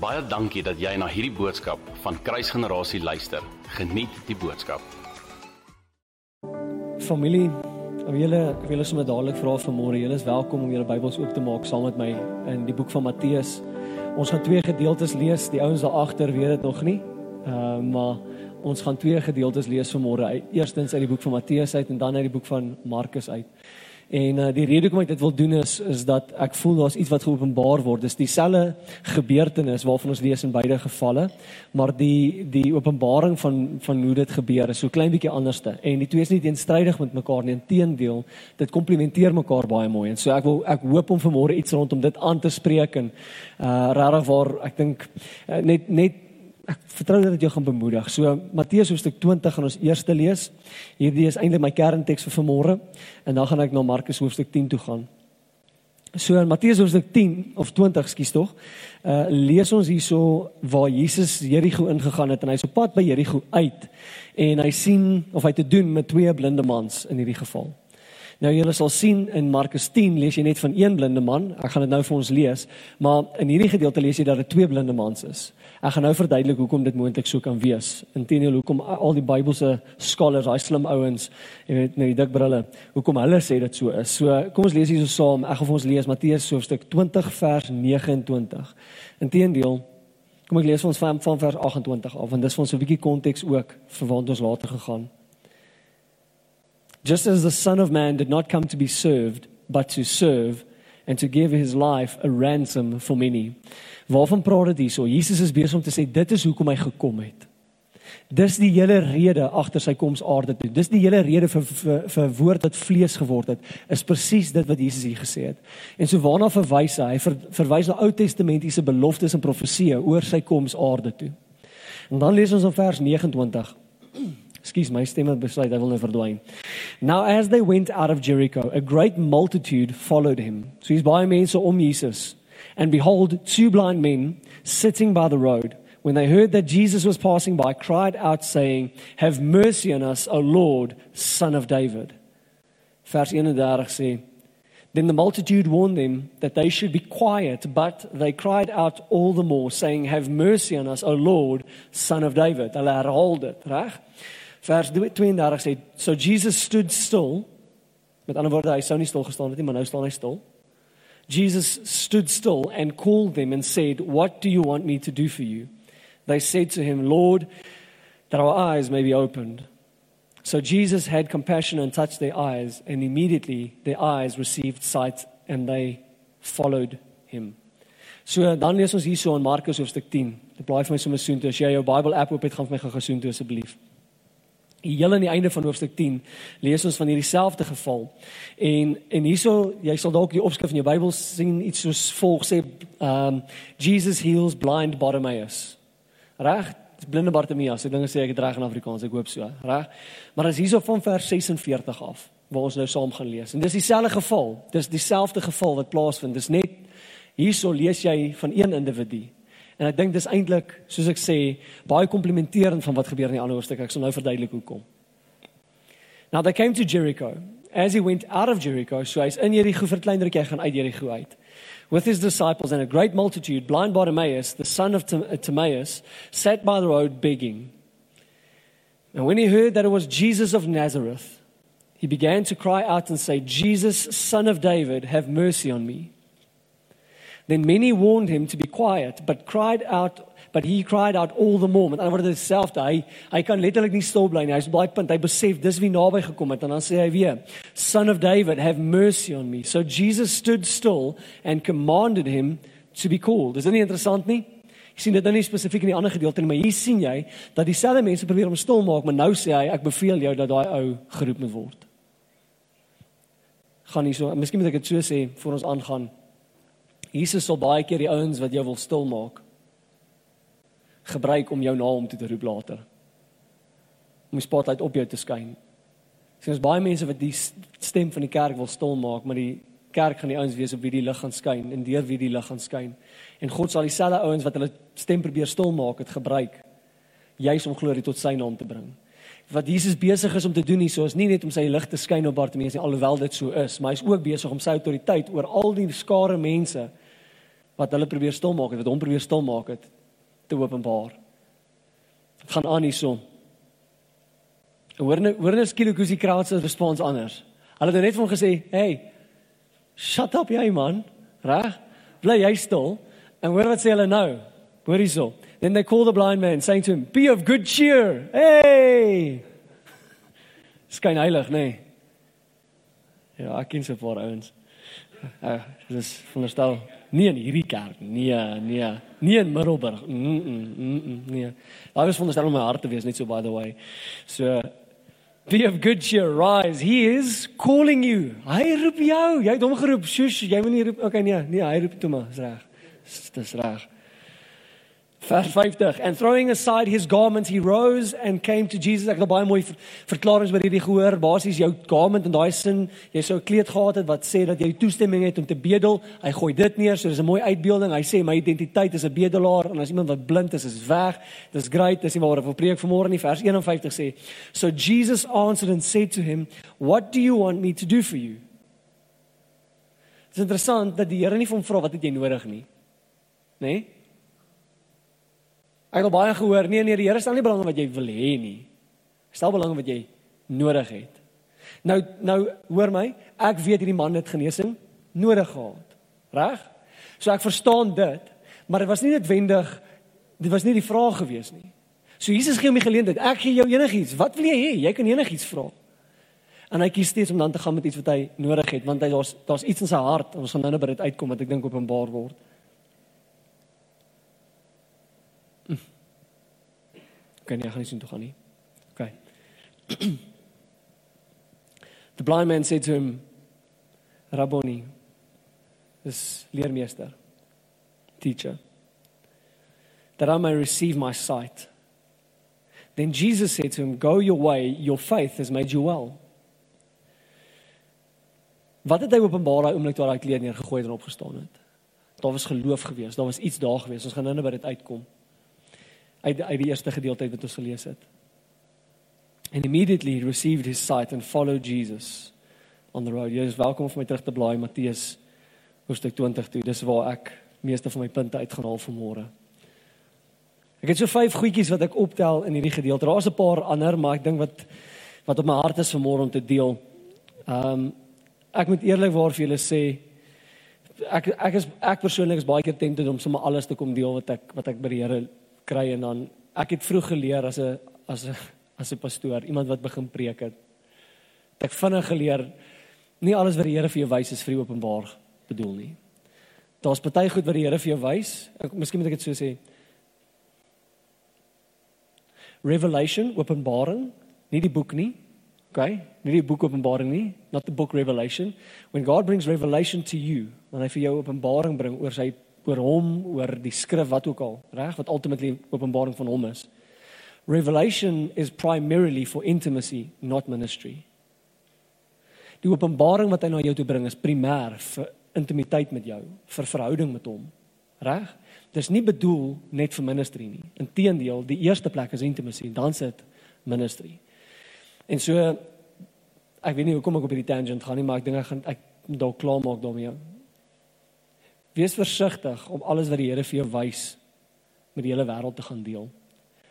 Baie dankie dat jy na hierdie boodskap van Kruisgenerasie luister. Geniet die boodskap. Familie, of julle ek wil sommer dadelik vra vanmôre, julle is welkom om julle Bybels oop te maak saam met my in die boek van Matteus. Ons gaan twee gedeeltes lees. Die ouens daar agter weet dit nog nie. Ehm uh, maar ons gaan twee gedeeltes lees vanmôre. Eerstens uit die boek van Matteus uit en dan uit die boek van Markus uit. En uh, die rede hoekom ek dit wil doen is is dat ek voel daar's iets wat geopenbaar word. Dis dieselfde gebeurtenis waarvan ons lees in beide gevalle, maar die die openbaring van van hoe dit gebeur is so klein bietjie anderste. En die twee is nie teenstrydig met mekaar nie, inteendeel, dit komplementeer mekaar baie mooi. En so ek wil ek hoop om vanmôre iets rondom dit aan te spreek en uh regtig waar ek dink uh, net net ek vertrou dat dit jou gaan bemoedig. So Matteus hoofstuk 20 gaan ons eers lees. Hierdie is eintlik my kernteks vir vanmôre en dan gaan ek na Markus hoofstuk 10 toe gaan. So in Matteus hoofstuk 10 of 20, skus tog. Uh lees ons hierso waar Jesus Jerigo ingegaan het en hy's op pad by Jerigo uit en hy sien of hy te doen met twee blinde mans in hierdie geval. Nou julle sal sien in Markus 10 lees jy net van een blinde man. Ek gaan dit nou vir ons lees, maar in hierdie gedeelte lees jy dat dit twee blinde mans is. Ek gaan nou verduidelik hoekom dit moontlik sou kan wees. Inteendeel hoekom al die Bybelse scholars, daai slim ouens, jy weet met die dik brille, hoekom hulle sê dit so is. So kom ons lees hierso saam. Ek gaan vir ons lees Matteus hoofstuk 20 vers 29. Inteendeel Kom ek lees ons van, van vers 28 af want dis vir ons 'n bietjie konteks ook vir waar ons later gegaan. Just as the Son of Man did not come to be served, but to serve and to give his life a ransom for many. Waarvan praat dit hierso? Jesus is besig om te sê dit is hoekom hy gekom het. Dis die hele rede agter sy koms aarde toe. Dis die hele rede vir vir vir woord wat vlees geword het. Is presies dit wat Jesus hier gesê het. En so waarna verwys hy? Hy ver, verwys na Ou Testamentiese beloftes en profeseë oor sy koms aarde toe. En dan lees ons in vers 29. Excuse my stem het besluit hy wil nou verdwyn. Now as they went out of Jericho, a great multitude followed him. So hier's baie mense om Jesus. And behold, two blind men sitting by the road, when they heard that Jesus was passing by, cried out saying, "Have mercy on us, O Lord, son of David." Vers 31 sê Then the multitude warned them that they should be quiet, but they cried out all the more, saying, Have mercy on us, O Lord, son of David. Vers 32 sê so Jesus stood still. Met ander woorde hy sou nie stil gestaan het nie, maar nou staan hy stil. Jesus stood still and called them and said, "What do you want me to do for you?" They said to him, "Lord, that our eyes may be opened." So Jesus had compassion and touched their eyes, and immediately their eyes received sight and they followed him. So dan lees ons hierso in Markus hoofstuk 10. Dit blaai vir my sommer soontoe. As jy jou Bible app oop het, gaan vir my gou gesoontoe asseblief. Heel aan die einde van hoofstuk 10 lees ons van hierdie selfde geval. En en hierso jy sal dalk die opskrif in jou Bybel sien iets soos volg sê um Jesus heals blind Bartimaeus. Reg? Blinde Bartimaeus. Ek dink as ek dit reg in Afrikaans, ek hoop so, reg? Maar as hierso van vers 46 af waar ons nou saam gaan lees. En dis dieselfde geval. Dis dieselfde geval wat plaasvind. Dis net hierso lees jy van een individu En ek dink dis eintlik, soos ek sê, baie komplementerend van wat gebeur in die ander hoofstuk. Ek sal nou verduidelik hoekom. Now they came to Jericho. As he went out of Jericho, so hy's in Jericho vir kleiner kyk gaan uit Jericho uit. With his disciples and a great multitude, blind Bartimaeus, the son of Timaeus, sat by the road begging. And when he heard that it was Jesus of Nazareth, he began to cry out and say, Jesus, son of David, have mercy on me. Then many warned him to be quiet, but cried out but he cried out all the more. Met ander woorde selfde, hy hy kan letterlik nie stil bly nie. Hy's baie punt. Hy besef dis wie naby gekom het en dan sê hy weer, "Son of David, have mercy on me." So Jesus stood still and commanded him to be called. Is dit nie interessant nie? Jy sien dit nou nie spesifiek in die ander gedeelte nie, maar hier sien jy dat dieselfde mense probeer om stil maak, maar nou sê hy, "Ek beveel jou dat daai ou geroep moet word." Gaan nie so, miskien moet ek dit so sê voor ons aangaan. Jesus sal baie keer die ouens wat jou wil stil maak gebruik om jou na hom toe te roep later. Om die spotlight op jou te skyn. Sien ons baie mense wat die stem van die kerk wil stil maak, maar die kerk gaan die ouens wees op wie die lig gaan skyn en deur wie die lig gaan skyn. En God sal dieselfde ouens wat hulle stem probeer stil maak, dit gebruik juis om glorie tot sy naam te bring. Wat Jesus besig is om te doen hierso is nie net om sy lig te skyn op Bartimeus nie, alhoewel dit so is, maar hy is ook besig om sy autoriteit oor al die skare mense wat hulle probeer stil maak het, wat hom probeer stil maak het te openbaar. Gaan aan hierson. Hoor nou hoor nou skielik hoe die crowd se respons anders. Hulle het net van gesê, "Hey, shut up jy man." Reg? Bly jy stil. En hoor wat sê hulle nou? Hoor hierso. Then they call the blind man saying to him, "Be of good cheer." Hey! Skyn heilig, nê? Nee. Ja, ek ken 'n paar ouens. Uh, dis veronderstel nie in hierdie kerk nie, nee, nie in Middelburg. Mm, mm, mm, mm, nee. Daar was veronderstel om my hart te wees net so by the way. So be of good cheer, rise. He is calling you. Hy roep jou. Jy het hom geroep. Shush, jy moet nie roep. Okay, nee, nee, hy roep toe maar, is reg. Dis reg. Vers 50 and throwing aside his garments he rose and came to Jesus. Ek het baie mooi verklaringe oor hierdie gehoor. Basies jou garment in daai sin, jy sou 'n kleed gehad het wat sê dat jy toestemming het om te bedel. Hy gooi dit neer, so dis 'n mooi uitbeelding. Hy sê my identiteit is 'n bedelaar en as iemand wat blind is, is weg. Dis great. Dis nie waaroor ek preek vanmôre nie. Vers 51 sê, "So Jesus answered and said to him, what do you want me to do for you?" Dit is interessant dat die Here nie vir hom vra wat het jy nodig nie. Né? Nee? Ek het baie gehoor, nee nee, die Here stel nie belang wat jy wil hê nie. Stel belang wat jy nodig het. Nou nou hoor my, ek weet hierdie man het genesing nodig gehad. Reg? So ek verstaan dit, maar dit was nie noodwendig dit was nie die vraag gewees nie. So Jesus gee hom die geleentheid. Ek gee jou enigiets. Wat wil jy hê? Jy kan enigiets vra. En hy kies steeds om dan te gaan met iets wat hy nodig het, want hy daar's daar's iets in sy hart. Ons gaan nou net by dit uitkom wat ek dink openbaar word. Okay, nee, gaan nie sien toe gaan nie. Okay. The blind man said to him, Rabboni, this leermeester, teacher, that I may receive my sight. Then Jesus said to him, Go your way, your faith has made you well. Wat het hy openbaar daai oomblik toe hy daai kleed neergegooi en opgestaan het? Daar was geloof geweest, daar was iets daar geweest. Ons gaan nou net by dit uitkom uit uit die eerste gedeelte wat ons gelees het. And immediately he received his sight and followed Jesus on the road. Jy is welkom om my terug te blaai Matteus hoofstuk 20 toe. Dis waar ek meeste van my punte uitgehaal vanmôre. Ek het so vyf goedjies wat ek optel in hierdie gedeelte. Daar's 'n paar ander, maar ek dink wat wat op my hart is vanmôre om te deel. Ehm um, ek moet eerlikwaar vir julle sê ek ek is ek persoonlik is baie keer tempted om sommer alles te kom deel wat ek wat ek by die Here kry en dan ek het vroeg geleer as 'n as 'n as 'n pastoor, iemand wat begin preek het. Ek vinnig geleer nie alles wat die Here vir jou wys is vir openbaar bedoel nie. Daar's baie goed wat die Here vir jou wys. Ek miskien moet ek dit so sê. Revelation, Openbaring, nie die boek nie. Okay? Nie die boek Openbaring nie, not the book Revelation. When God brings revelation to you, wanneer hy vir jou openbaring bring oor sy oor hom, oor die skrif wat ook al, reg, wat ultimately openbaring van hom is. Revelation is primarily for intimacy, not ministry. Die openbaring wat hy na jou toe bring is primêr vir intimiteit met jou, vir verhouding met hom. Reg? Dis nie bedoel net vir ministry nie. Inteendeel, die eerste plek is intimacy, dan sit ministry. En so ek weet nie hoekom ek op hierdie tangent gaan nie, maar ek dink ek gaan ek dalk klaar maak daarmee. Wees versigtig om alles wat die Here vir jou wys met die hele wêreld te gaan deel.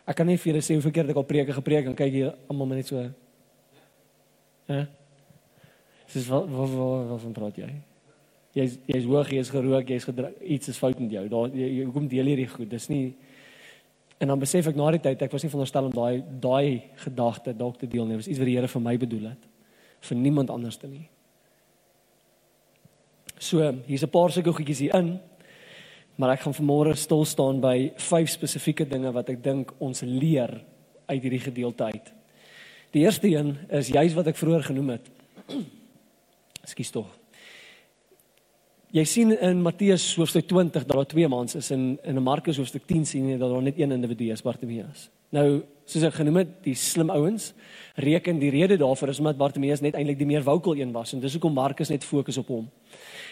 Ek kan nie vir julle sê hoeveel keer ek al preke gepreek en kyk hier almal net so. Hè? Dis wat wat wat van praat jy? Jy's jy's hoog, jy's gerook, jy's iets is fout met jou. Daar jy hoekom deel hierdie goed? Dis nie En dan besef ek na die tyd ek was nie veronderstel om daai daai gedagte dalk te deel nie. Dit was iets wat die Here vir my bedoel het. Vir niemand anders te nie. So, hier's 'n paar sulke goedjies hier in. Maar ek gaan vanmôre stil staan by vyf spesifieke dinge wat ek dink ons leer uit hierdie gedeelte uit. Die eerste een is juis wat ek vroeër genoem het. Ekskuus tog. Jy sien in Matteus hoofstuk 20 dat daar twee mans is en in Markus hoofstuk 10 sien jy dat daar net een individu is, Bartimeus. Nou, soos ek genoem het, die slim ouens reken die rede daarvoor is omdat Bartimeus net eintlik die meer vocal een was en dis hoekom Markus net fokus op hom.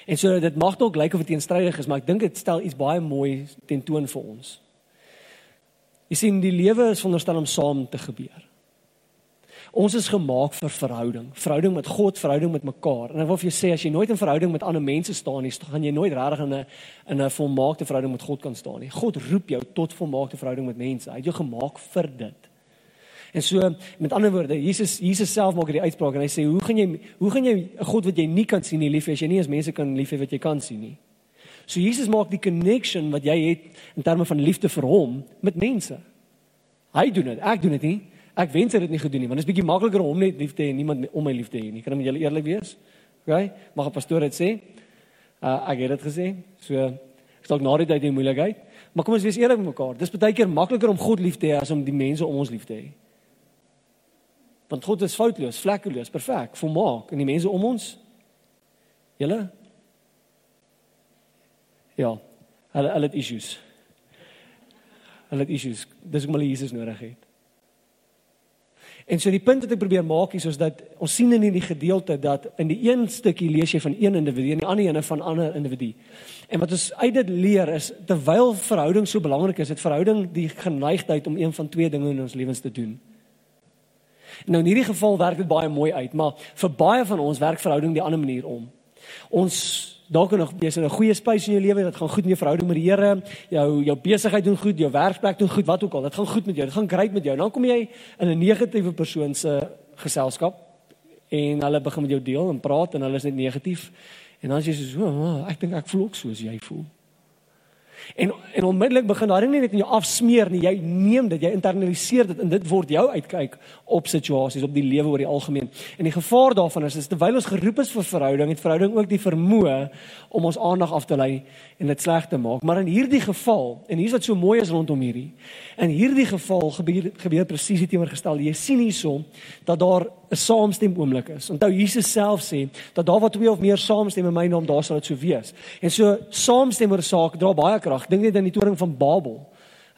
En so dit mag dalk lyk of dit teenstrydig is, maar ek dink dit stel iets baie mooi tentoon vir ons. Jy sien die lewe is veronderstel om saam te gebeur. Ons is gemaak vir verhouding, verhouding met God, verhouding met mekaar. En ek wil vir jou sê as jy nooit in verhouding met ander mense staan nie, gaan jy nooit regtig in 'n in 'n volmaakte verhouding met God kan staan nie. God roep jou tot volmaakte verhouding met mense. Hy het jou gemaak vir dit. En so met ander woorde, Jesus Jesus self maak hierdie uitspraak en hy sê, "Hoe gaan jy hoe gaan jy 'n God wat jy nie kan sien nie lief hê as jy nie eens mense kan lief hê wat jy kan sien nie?" So Jesus maak die connection wat jy het in terme van liefde vir hom met mense. Hy doen dit, ek doen dit nie. Ek wens hy het dit nie gedoen nie, want dit is bietjie makliker om net lief te hê en niemand om my lief te hê nie. Kan ek met julle eerlik wees? OK? Mag 'n pastoor dit sê? Uh ek het dit gesê. So ek dalk na die tyd die moeilikheid, maar kom ons wees eerlik met mekaar. Dis baie keer makliker om God lief te hê as om die mense om ons lief te hê. Want God is foutloos, vlekkeloos, perfek, volmaak en die mense om ons julle Ja, hulle hulle het issues. Hulle het issues. Dis hoekom hulle Jesus nodig het. En so die punt wat ek probeer maak is dat ons sien in hierdie gedeelte dat in die een stukkie lees jy van een individu en die ander ene van ander individu. En wat ons uit dit leer is terwyl verhouding so belangrik is, het verhouding die geneigtheid om een van twee dinge in ons lewens te doen. Nou in hierdie geval werk dit baie mooi uit, maar vir baie van ons werk verhouding die ander manier om. Ons dalk nog jy's in 'n goeie spasie in jou lewe, dit gaan goed met jou verhouding met die Here, jou jou besigheid doen goed, jou werkplek doen goed, wat ook al, dit gaan goed met jou, dit gaan great met jou. Dan kom jy in 'n negatiewe persoon se geselskap en hulle begin met jou deel en praat en hulle is net negatief. En dan sê jy so, oh, ek dink ek voel ook soos jy voel. En en onmiddellik begin daai nie net in jou afsmeer nie. Jy neem dit, jy internaliseer dit en dit word jou uitkyk op situasies, op die lewe oor die algemeen. En die gevaar daarvan is is terwyl ons geroep is vir verhouding, het verhouding ook die vermoë om ons aandag af te lei en dit sleg te maak. Maar in hierdie geval, en hier's wat so mooi is rondom hierdie. In hierdie geval gebeur gebeur presies die teenoorgestelde. Jy sien hierson dat daar 'n saamstem oomblik is. Onthou Jesus self sê dat daar waar twee of meer saamstem in my naam, daar sal dit so wees. En so saamstem oor 'n saak dra baie krag. Dink net aan die toring van Babel.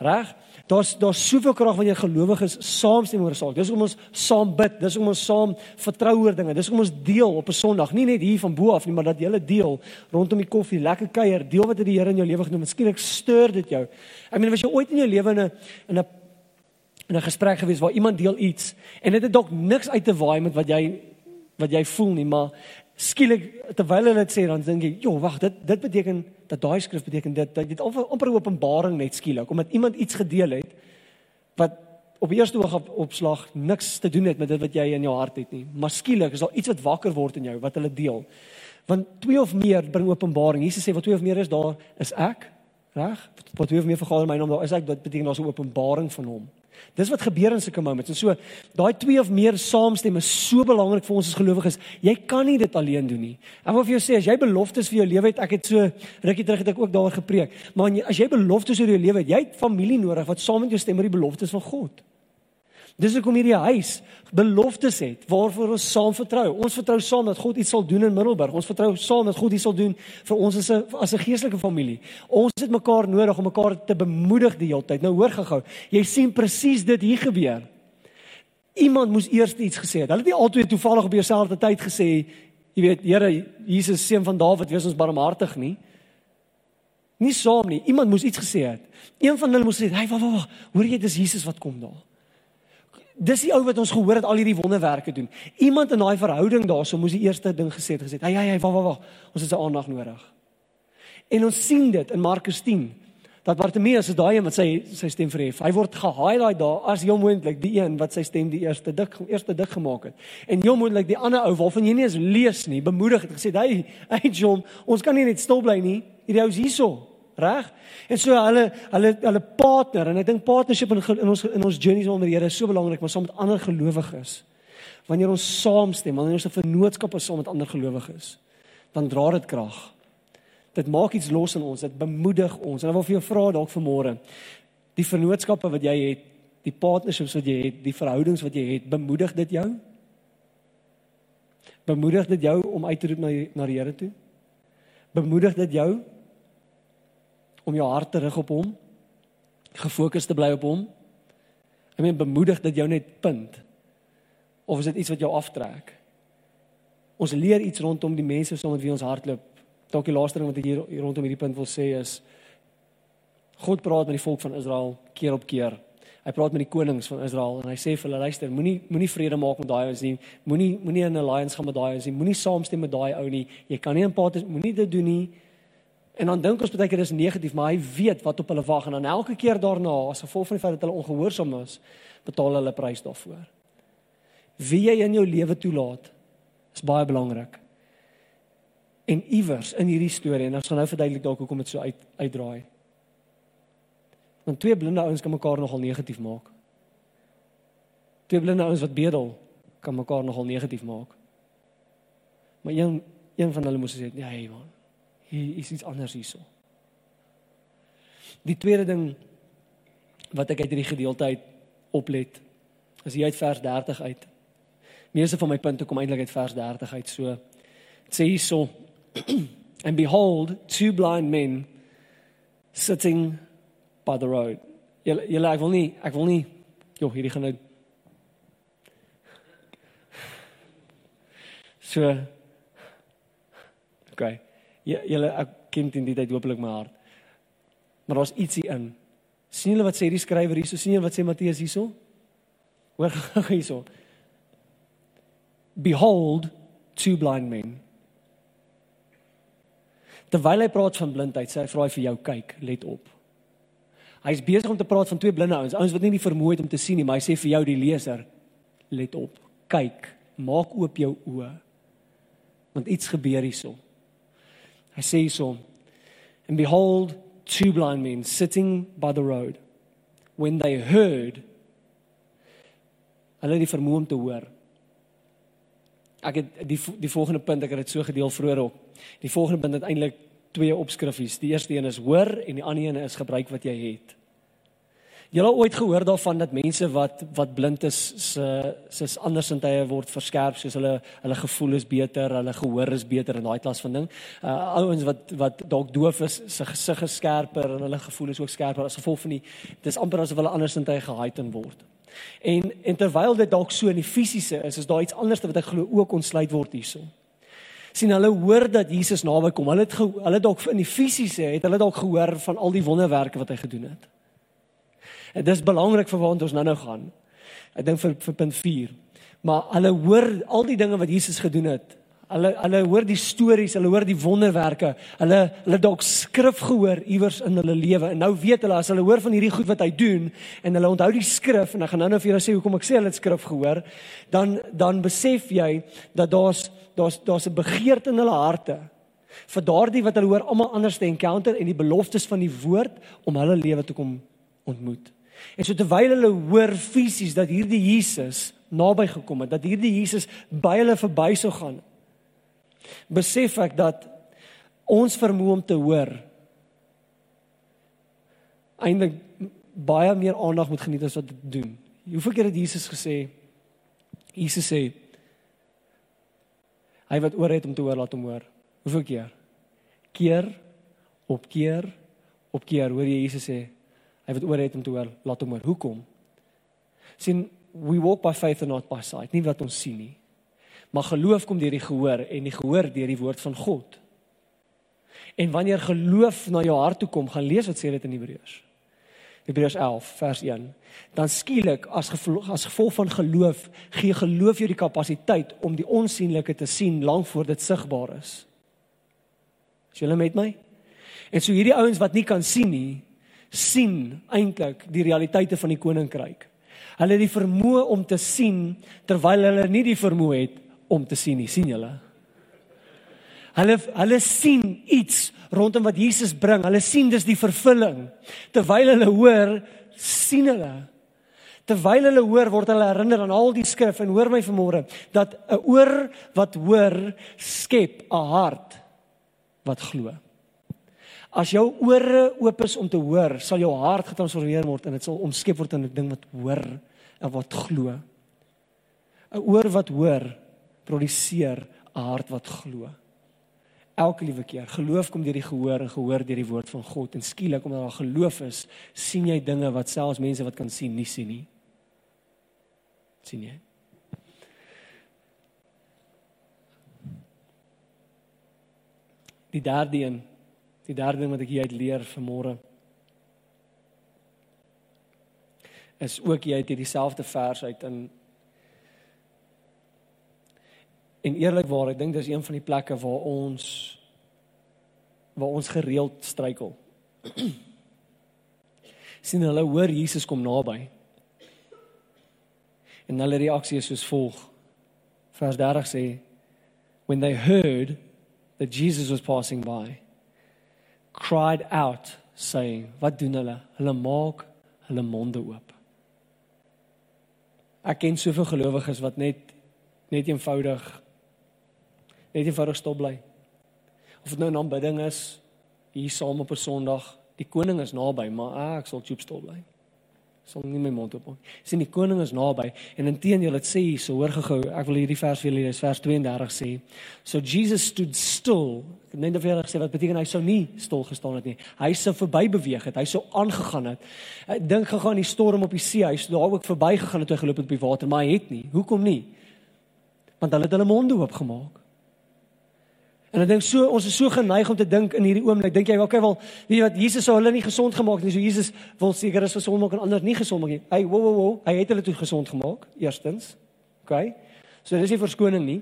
Reg? Daar's daar's soveel krag wanneer gelowiges saamstem oor 'n saak. Dis hoekom ons saam bid, dis hoekom ons saam vertrou oor dinge. Dis hoekom ons deel op 'n Sondag, nie net hier van bo af nie, maar dat jy hele deel rondom die koffie, lekker kuier, deel wat het die Here in jou lewe gedoen. Miskien stuur dit jou. Ek meen, was jy ooit in jou lewe in 'n in 'n in 'n gesprek gewees waar iemand deel iets en dit het dalk niks uit te waai met wat jy wat jy voel nie, maar skielik terwyl hulle dit sê dan dink jy, "Jo, wag, dit dit beteken dat daai skrif beteken dit dat dit amper 'n openbaring net skielik omdat iemand iets gedeel het wat op eerste oog op opslag niks te doen het met dit wat jy in jou hart het nie, maar skielik is daar iets wat wakker word in jou wat hulle deel. Want twee of meer bring openbaring. Jesus sê wat twee of meer is, daar is ek, reg? Wat twee of meer vergader my naam, daar is ek, dit beteken daar's 'n openbaring van hom. Dis wat gebeur in sulke moments. En so daai twee of meer saamstem is so belangrik vir ons as gelowiges. Jy kan nie dit alleen doen nie. Ek wil vir jou sê as jy beloftes vir jou lewe het, ek het so rukkie terug het ek ook daaroor gepreek. Maar as jy beloftes oor jou lewe het, jy het familie nodig wat saam met jou stem oor die beloftes van God. Dis hoekom hierdie huis beloftes het waarvoor ons saam vertrou. Ons vertrou saam dat God iets sal doen in Middelburg. Ons vertrou saam dat God iets sal doen vir ons as 'n as 'n geestelike familie. Ons het mekaar nodig om mekaar te bemoedig die hele tyd. Nou hoor gou-gou. Jy sien presies dit hier gebeur. Iemand moes eers iets gesê het. Hulle het nie altyd toevallig op dieselfde tyd gesê, jy weet, Here Jesus seun van Dawid, wees ons barmhartig nie. Nie saam nie. Iemand moes iets gesê het. Een van hulle moes sê, "Hey, wag, wag, wag. Hoor jy dis Jesus wat kom daar?" Dis die ou wat ons gehoor het al hierdie wonderwerke doen. Iemand in daai verhouding daarso moes die eerste ding gesê het, gesê "Hey, hey, hey, wag, wag, wag. Ons het sy aandag nodig." En ons sien dit in Markus 10 dat Bartimeus is daai een wat sy sy stem verhef. Hy word ge-highlight daar as heel moontlik die een wat sy stem die eerste dik eerste dik gemaak het. En heel moontlik die ander ou waarvan jy nie eens lees nie, bemoedig het gesê, "Hey, hey John, ons kan nie net stil bly nie. Hierdie ou is hierso." Reg? En so hulle hulle hulle partner en ek dink partnership in, in ons in ons journeys onder die Here is so belangrik, maar saam met ander gelowiges. Wanneer ons saamstem, wanneer ons 'n vennootskap is saam met ander gelowiges, dan dra dit krag. Dit maak iets los in ons, dit bemoedig ons. En ek wil vir jou vra dalk vanmôre, die vennootskappe wat jy het, die partnerships wat jy het, die verhoudings wat jy het, bemoedig dit jou? Bemoedig dit jou om uit te roep na na die Here toe? Bemoedig dit jou om jou hart te rig op hom, gefokus te bly op hom. Ek meen bemoedig dat jou net punt of is dit iets wat jou aftrek? Ons leer iets rondom die mense saam met wie ons hardloop. Dalk die laaste ding wat ek hier, rondom hierdie punt wil sê is God praat met die volk van Israel keer op keer. Hy praat met die konings van Israel en hy sê vir hulle luister, moenie moenie vrede maak met daai ouens nie. Moenie moenie 'n alliance gaan met daai ouens nie. Moenie saamstem met daai ou nie. Jy kan nie in paat moenie dit doen nie. En dan dink ons baie keer dis negatief, maar hy weet wat op hulle wag en dan elke keer daarna as gevolg van die feit dat hulle ongehoorsaam is, betaal hulle prys daarvoor. Wie jy in jou lewe toelaat is baie belangrik. En iewers in hierdie storie en ons gaan nou verduidelik dalk hoekom dit so uit uitdraai. Want twee blinde ouens kan mekaar nogal negatief maak. Twee blinde ouens wat bedel kan mekaar nogal negatief maak. Maar een een van hulle moes sê, "Nee, hey man. Hier is iets anders hierso." Die tweede ding wat ek uit hierdie gedeelte uit oplet, is hier uit vers 30 uit. Meeste van my punte kom eintlik uit vers 30 uit. So sê hierso, "And behold, two blind men sitting by the road. Julle julle ek wil nie ek wil nie joh hierdie gaan nou So OK. Julle ek ken dit nie dit hopelik my hart. Maar daar's ietsie in. sien julle wat sê die skrywer hierso? sien julle wat sê Matteus hierso? Hoor hierso. Behold two blind men. Terwyl hy praat van blindheid, sê hy vra hy vir jou kyk, let op. Hy's besig om te praat van twee blinde ouens, ouens wat nie die vermoë het om te sien nie, maar hy sê vir jou die leser, let op, kyk, maak oop jou oë. Want iets gebeur hierso. Hy sê hierso, and behold two blind men sitting by the road when they heard hulle die vermoë om te hoor. Ek het die die volgende punt ek het dit so gedeel vroeër op. Die volgende punt het eintlik twee opskriffies. Die eerste een is hoor en die ander een is gebruik wat jy het. Het ooit gehoor daarvan dat mense wat wat blind is se se andersintye word verskerp soos hulle hulle gevoel is beter, hulle gehoor is beter en daai klas van ding. Uh ouens wat wat dalk doof is, se gesig is skerper en hulle gevoel is ook skerper as gevolg van die dis amper asof hulle andersintye geheighten word. En en terwyl dit dalk so in die fisiese is, is daar iets anders wat ek glo ook ontsluit word hierso sien hulle hoor dat Jesus naby kom. Hulle het hulle dalk in die fisiese het hulle dalk gehoor van al die wonderwerke wat hy gedoen het. En dis belangrik vir waar ons nou nou gaan. Ek dink vir vir punt 4. Maar hulle hoor al die dinge wat Jesus gedoen het. Hulle hulle hoor die stories, hulle hoor die wonderwerke. Hulle hulle dalk skrif gehoor iewers in hulle lewe. En nou weet hulle as hulle hoor van hierdie goed wat hy doen en hulle onthou die skrif en ek gaan nou-nou vir julle sê hoekom ek sê hulle het skrif gehoor, dan dan besef jy dat daar's daar's daar's 'n begeerte in hulle harte vir daardie wat hulle hoor almal anders te encounter en die beloftes van die woord om hulle lewe te kom ontmoet. En so terwyl hulle hoor fisies dat hierdie Jesus naby gekom het, dat hierdie Jesus by hulle verby sou gaan, besef ek dat ons vermoë om te hoor eintlik baie meer aandag moet geniet as wat dit doen. Hoeveel keer het Jesus gesê Jesus sê hy wat oor het om te hoor laat hom hoor. Hoeveel keer? Keer op keer op keer hoor jy Jesus sê hy wat oor het om te hoor laat hom hoor. Hoekom? sien we walk by faith and not by sight. Nie wat ons sien nie. Maar geloof kom deur die gehoor en die gehoor deur die woord van God. En wanneer geloof na jou hart toe kom, gaan lees wat sê dit in Hebreërs. Hebreërs 11 vers 1. Dan skielik as gevolg as gevolg van geloof gee geloof jou die kapasiteit om die onsigbare te sien lank voor dit sigbaar is. Is julle met my? En so hierdie ouens wat nie kan sien nie, sien eintlik die realiteite van die koninkryk. Hulle het die vermoë om te sien terwyl hulle nie die vermoë het om te sien nie, sien julle? Hulle hulle sien iets rondom wat Jesus bring. Hulle sien dis die vervulling. Terwyl hulle hoor, sien hulle. Terwyl hulle hoor, word hulle herinner aan al die skrif en hoor my vanmôre dat 'n oor wat hoor skep 'n hart wat glo. As jou ore oop is om te hoor, sal jou hart getransformeer word en dit sal omskep word in 'n ding wat hoor en wat glo. 'n Oor wat hoor produseer 'n hart wat glo. Elke liewe keer, geloof kom deur die gehoor en gehoor deur die woord van God en skielik omdat daar geloof is, sien jy dinge wat selfs mense wat kan sien nie sien nie. sien jy? Die derde een, die derde ding wat ek hier uit leer vanmôre is ook jy het hierdie selfde vers uit in En eerlikwaar, ek dink dis een van die plekke waar ons waar ons gereeld struikel. sien hulle hoor Jesus kom naby. En hulle reaksie is soos volg. Vers 30 sê when they heard that Jesus was passing by cried out saying wat doen hulle? Hulle maak hulle monde oop. Ek ken soveel gelowiges wat net net eenvoudig net eenvoudig stop bly. Of dit nou 'n aanbidding is hier saam op 'n Sondag, die koning is naby, maar ah, ek sal chop stop bly. Sal nie my mond oopmaak. Sien die koning is naby en intedeel dit sê hier, so hoor gehou, ek wil hierdie vers vir julle lees, vers 32 sê. So Jesus stood still. Ek het net jy gesê wat beteken hy sou nie stil gestaan het nie. Hy sou verby beweeg het, hy sou aangegaan het. Ek dink gegaan die storm op die see, hy sou daar ook verby gegaan het toe hy geloop het op die water, maar hy het nie. Hoekom nie? Want hulle het hulle monde oopgemaak. En ek dink so ons is so geneig om te dink in hierdie oomblik, dink jy okay wel, weet jy wat Jesus sou hulle nie gesond gemaak nie. So Jesus wil seker is gesond maak en ander nie gesond maak nie. Hey, wo wo wo, hy het hulle toe gesond gemaak eerstens. Okay? So dis nie verskoning nie.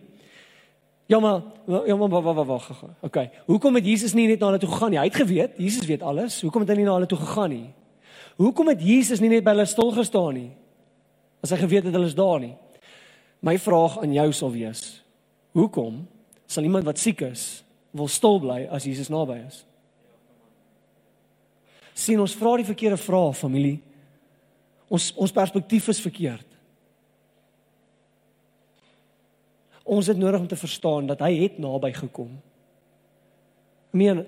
Ja maar ja maar wag wag wag. Okay. Hoekom het Jesus nie net na hulle toe gegaan nie? Hy het geweet, Jesus weet alles. Hoekom het hy nie na hulle toe gegaan nie? Hoekom het Jesus nie net by hulle stil gestaan nie? As hy geweet het hulle is daar nie. My vraag aan jou sal wees: Hoekom sal iemand wat siek is wil stil bly as Jesus naby is. Sien ons vra die verkeerde vrae familie. Ons ons perspektief is verkeerd. Ons het nodig om te verstaan dat hy het naby gekom. Meen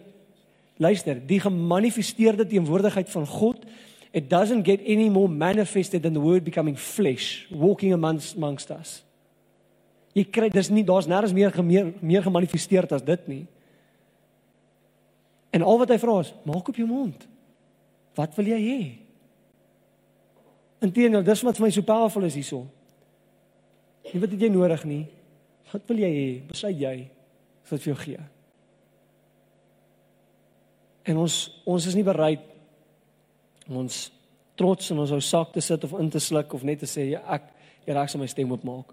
luister, die gemanifesteerde teenwoordigheid van God it doesn't get any more manifested than the word becoming flesh walking amongst amongst us. Jy kry dis nie daar's nêrens meer meer, meer gemanifesteer as dit nie. En al wat hy vra is, maak op jou mond. Wat wil jy hê? Inteendeel, dis wat vir my so powerful is hierso. Nie wat het jy nodig nie. Wat wil jy hê? Besluit jy. Ek sal vir jou gee. En ons ons is nie bereid ons trots in ons ou sak te sit of in te sluk of net te sê ja, ek jy raak sommer my stem oopmaak.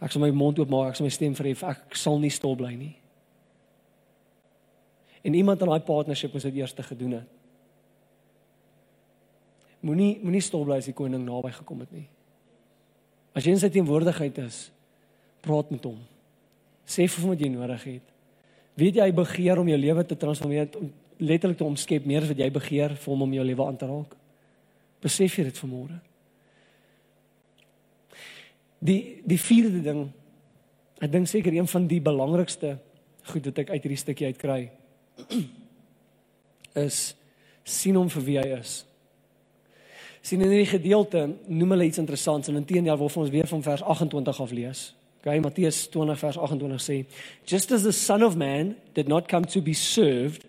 Ek sal my mond oopmaak, ek sal my stem verhef, ek sal nie stil bly nie. En iemand in daai partnership moes dit eers te gedoen het. Moenie moenie stil bly as die koning naby gekom het nie. As jy in sy teenwoordigheid is, praat met hom. Sê vir hom wat jy nodig het. Weet jy hy begeer om jou lewe te transformeer, om letterlik te omskep meer as wat jy begeer vir hom om jou lewe aan te raak. Besef jy dit vanmôre? Die die vierde ding ek dink seker een van die belangrikste goed wat ek uit hierdie stukkie uit kry is sien hom vir wie hy is. Sien in hierdie gedeelte noem hulle iets interessants en intedeel wil ons weer van vers 28 af lees. Okay, Matteus 20 vers 28 sê, "Just as the son of man did not come to be served,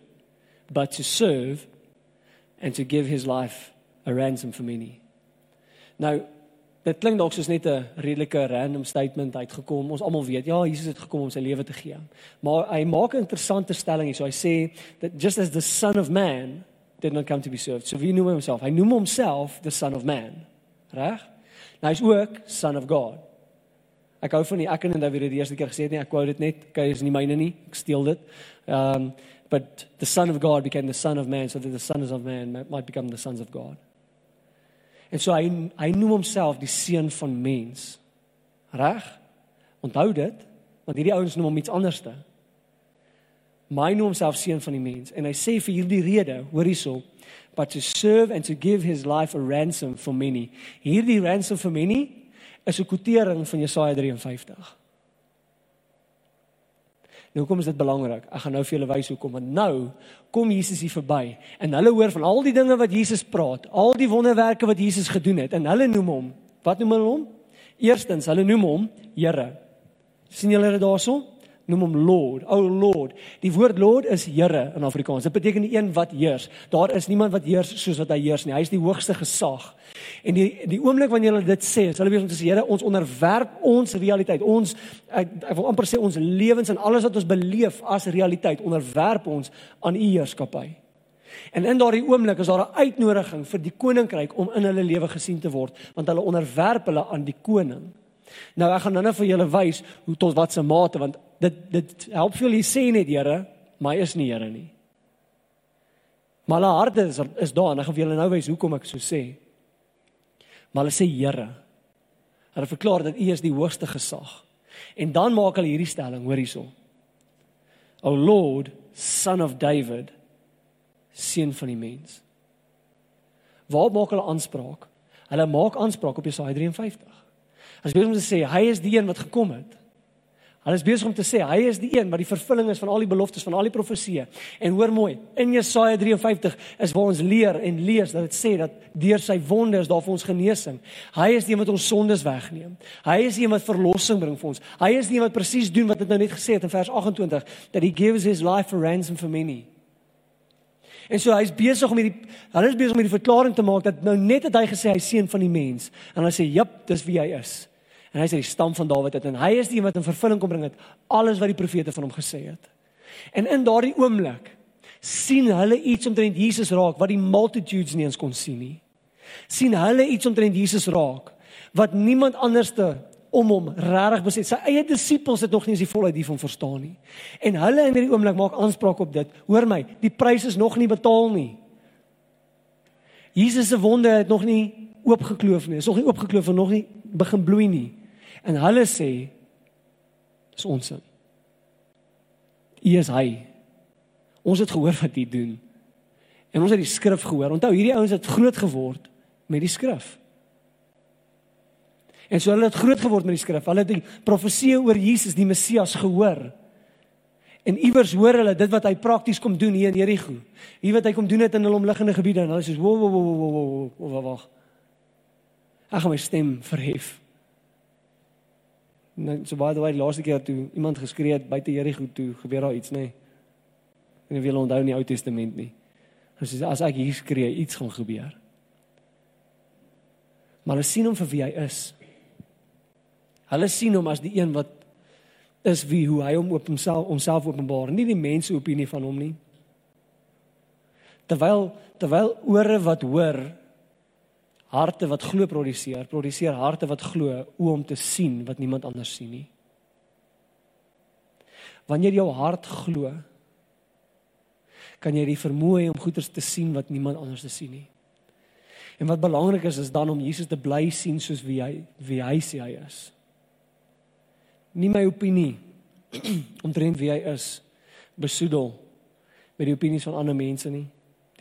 but to serve and to give his life a ransom for many." Nou, Dit klink dalk soos net 'n redelike random statement uitgekom. Ons almal weet, ja, Jesus het gekom om sy lewe te gee. Maar hy maak 'n interessante stelling hier. So hy sê that just as the son of man did not come to be served. So wie noem homself? Hy noem homself the son of man. Reg? Nou hy's ook son of God. Ek hou van die ek en David het die eerste keer gesê het nie, ek quote dit net. Okay, is nie myne nie. Ek steel dit. Um but the son of God became the son of man so that the sons of man might become the sons of God. En so hy hy noem homself die seun van mens. Reg? Onthou dit, want hierdie ouens noem hom iets anderste. My noem homself seun van die mens en hy sê vir hierdie rede, hoor hierso, but to serve and to give his life a ransom for many. Hierdie ransom for many is 'n kwotering van Jesaja 53. Nou kom is dit belangrik. Ek gaan nou vir julle wys hoekom. Want nou kom Jesus hier verby en hulle hoor van al die dinge wat Jesus praat, al die wonderwerke wat Jesus gedoen het en hulle noem hom. Wat noem hulle hom? Eerstens, hulle noem hom Here. sien julle dit daarso? Noem hom Lord, o Lord. Die woord Lord is Here in Afrikaans. Dit beteken die een wat heers. Daar is niemand wat heers soos wat hy heers nie. Hy is die hoogste gesag. En die die oomblik wanneer hulle dit sê, is hulle besig om te sê Here, ons onderwerp ons realiteit. Ons ek, ek wil amper sê ons lewens en alles wat ons beleef as realiteit onderwerp ons aan u heerskappy. En in daardie oomblik is daar 'n uitnodiging vir die koninkryk om in hulle lewe gesien te word, want hulle onderwerp hulle aan die koning. Nou ek gaan nou-nou vir julle wys hoe tot watter mate want dit dit help vir julle sê net Here, maar is nie Here nie. Maar hulle harte is is daar en ek gaan vir julle nou wys hoekom ek so sê. Maar hulle sê Here. Hulle verklaar dat U is die hoogste gesag. En dan maak hulle hierdie stelling, hoor hierso. O Lord, son of David, seun van die mens. Waar maak hulle aanspraak? Hulle maak aanspraak op Jesaja 53. As besig om te sê hy is die een wat gekom het. Hulle is besig om te sê hy is die een wat die vervulling is van al die beloftes van al die profeseë. En hoor mooi, in Jesaja 53 is waar ons leer en lees dat dit sê dat deur sy wonde is daar vir ons genesing. Hy is die een wat ons sondes wegneem. Hy is die een wat verlossing bring vir ons. Hy is die een wat presies doen wat dit nou net gesê het in vers 28 that he gives his life for ransom for many. En so hy's besig om hierdie hulle is besig om hierdie verklaring te maak dat nou net het hy gesê hy seun van die mens en hy sê jep, dis wie hy is. En hy is die stam van Dawid het en hy is die een wat in vervulling kom bring het alles wat die profete van hom gesê het. En in daardie oomblik sien hulle iets omtrent Jesus raak wat die multitudes nie eens kon sien nie. sien hulle iets omtrent Jesus raak wat niemand anderste om hom regtig besit. Sy eie disippels het nog nie eens die volheid hiervan verstaan nie. En hulle in hierdie oomblik maak aanspraak op dit. Hoor my, die prys is nog nie betaal nie. Jesus se wonde het nog nie oopgekloof nie. Is nog nie oopgekloof en nog nie begin bloei nie. En hulle sê dis ons sin. U is hy. Ons het gehoor wat hy doen. En ons het die skrif gehoor. Onthou, hierdie ouens het groot geword met die skrif. En so hulle het groot geword met die skrif. Hulle het die profeseë oor Jesus die Messias gehoor. En iewers hoor hulle dit wat hy prakties kom doen hier in Jerigo. Hier wat hy kom doen het in hulle omliggende gebiede en hulle sê wo wo wo wo wo wo wag. Ag my stem verhef. Nou so baie daai laaste keer toe iemand geskree het buite Jerigo toe gebeur daar iets nê. Nee. En jy wil onthou in die Ou Testament nie. As as ek hier skree iets gaan gebeur. Maar hulle sien hom vir wie hy is. Hulle sien hom as die een wat is wie hoe hy hom op homself homself openbaar, nie die mense opinie van hom nie. Terwyl terwyl ore wat hoor harte wat glo produseer, produseer harte wat glo om te sien wat niemand anders sien nie. Wanneer jou hart glo, kan jy die vermoë om goeders te sien wat niemand anders te sien nie. En wat belangrik is is dan om Jesus te bly sien soos wie hy wie hy sê hy is. Nie my opinie omtrent wie hy is besoedel met die opinies van ander mense nie.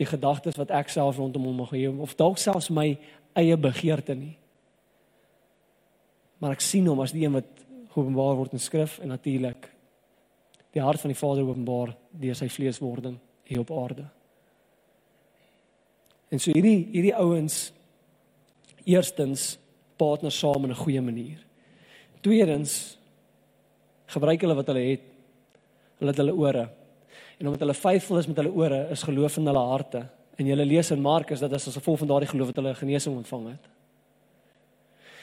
Die gedagtes wat ek self rondom hom mag hê of dalk selfs my eie begeerte nie. Maar ek sien hom as die een wat geopenbaar word in skrif en natuurlik die hart van die Vader openbaar deur sy vleeswording hier op aarde. En so hierdie hierdie ouens eerstens partner saam in 'n goeie manier. Tweedens gebruik hulle wat hulle het. Hulle het hulle ore. En omdat hulle faithful is met hulle ore, is geloof in hulle harte En jy lees in Markus dat as as gevolg van daardie geloof het hulle genesing ontvang het.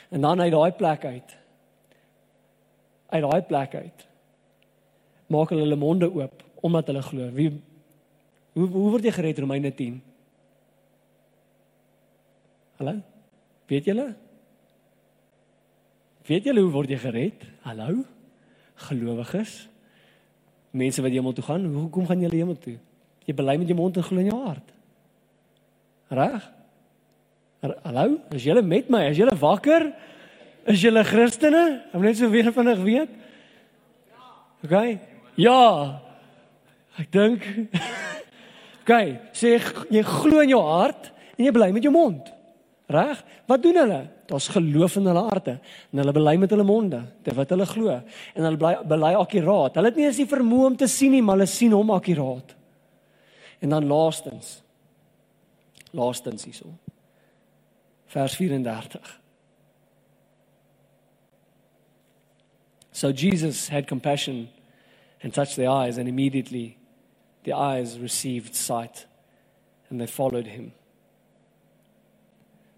En dan uit daai plek uit uit daai plek uit maak hulle hulle monde oop omdat hulle glo. Wie hoe hoe word jy gered Romeine 10? Hallo? Weet julle? Weet julle hoe word jy gered? Hallo? Gelowiges? Mense wat hemel toe gaan, hoekom gaan julle hemel toe? Jy bely met jou mond en glo in jou hart. Reg? Hallo, is julle met my? Is julle wakker? Is julle Christene? Ek net so weer vinnig weet. Ja. OK. Ja. Ek dink OK, sê jy glo in jou hart en jy bly met jou mond. Reg? Wat doen hulle? Daar's geloof in hulle harte en hulle bely met hulle monde te wat hulle glo en hulle bly bely akkuraat. Hulle het nie eens die vermoë om te sien nie, maar hulle sien hom akkuraat. En dan laastens laastens hierso. Vers 34. So Jesus had compassion and touched their eyes and immediately the eyes received sight and they followed him.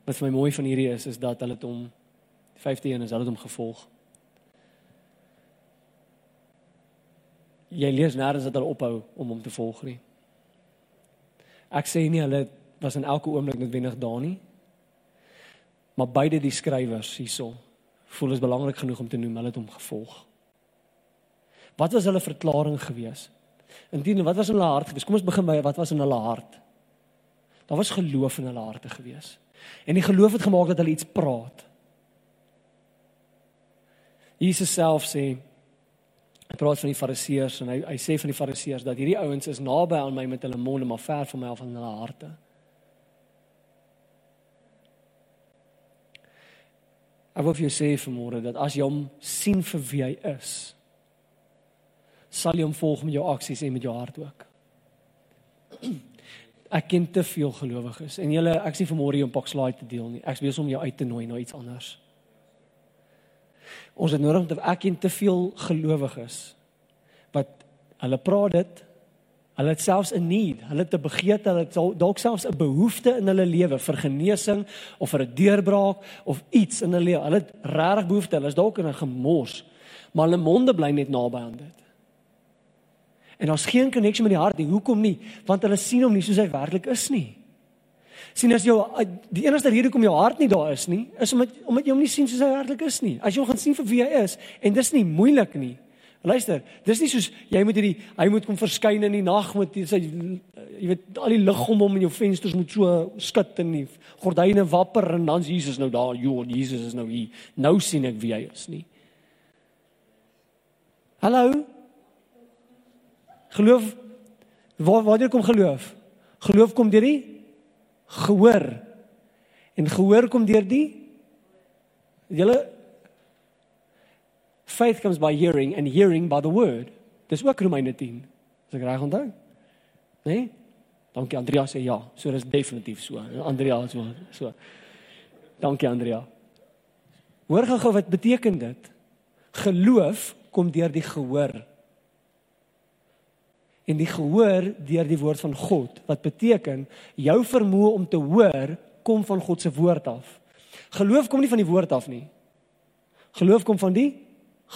Wat vir my mooi van hierdie is is dat hulle hom 15 is hulle hom gevolg. Jy lees nêrens dat hulle ophou om hom te volg nie. Ek sê nie hulle was in elke oomblik noodwendig daar nie. Maar beide die skrywers hierso voel is belangrik genoeg om te noem hulle het hom gevolg. Wat was hulle verklaring gewees? Indien wat was in hulle hart gewees? Kom ons begin by wat was in hulle hart. Daar was geloof in hulle harte gewees. En die geloof het gemaak dat hulle iets praat. Jesus self sê hy praat van die fariseërs en hy hy sê van die fariseërs dat hierdie ouens is naby aan my met hulle monde maar ver van my af in hulle harte. Ek wil vir jou sê vanmôre dat as jy hom sien vir wie hy is, sal jy hom volg met jou aksies en met jou hart ook. Ek ken te veel gelowiges en julle ek sê vanmôre jy om pak slide te deel nie. Ek is besig om jou uit te nooi na iets anders. Ons het nodig om ek ken te veel gelowiges wat hulle praat dit hulle het selfs 'n need, hulle het 'n begeerte, hulle het dalk selfs 'n behoefte in hulle lewe vir genesing of vir 'n deurbraak of iets in hulle lewe. Hulle het regtig behoefte, hulle is dalk in 'n gemors, maar hulle monde bly net naby aan dit. En daar's geen koneksie met die hart nie. Hoekom nie? Want hulle sien hom nie soos hy werklik is nie sien as jou die enigste rede hoekom jou hart nie daar is nie, is omdat omdat jy hom nie sien soos hy werklik is nie. As jy hom gaan sien vir wie hy is en dis nie moeilik nie. Luister, dis nie soos jy moet hierdie hy moet kom verskyn in die nag met sy jy weet al die lig om hom in jou vensters moet so skud en nie gordyne wapper en dan Jesus nou daar, jo, Jesus is nou hier. Nou sien ek wie hy is nie. Hallo? Geloof waar waar kom geloof? Geloof kom deur die gehoor. En gehoor kom deur die julle faith comes by hearing and hearing by the word. Dis ook Romeine 10. As ek reg onthou. Nee? Dankie Andrea sê ja. So dis definitief so. Andrea so so. Dankie Andrea. Hoor gou wat beteken dit? Geloof kom deur die gehoor en die gehoor deur die woord van God wat beteken jou vermoë om te hoor kom van God se woord af. Geloof kom nie van die woord af nie. Geloof kom van die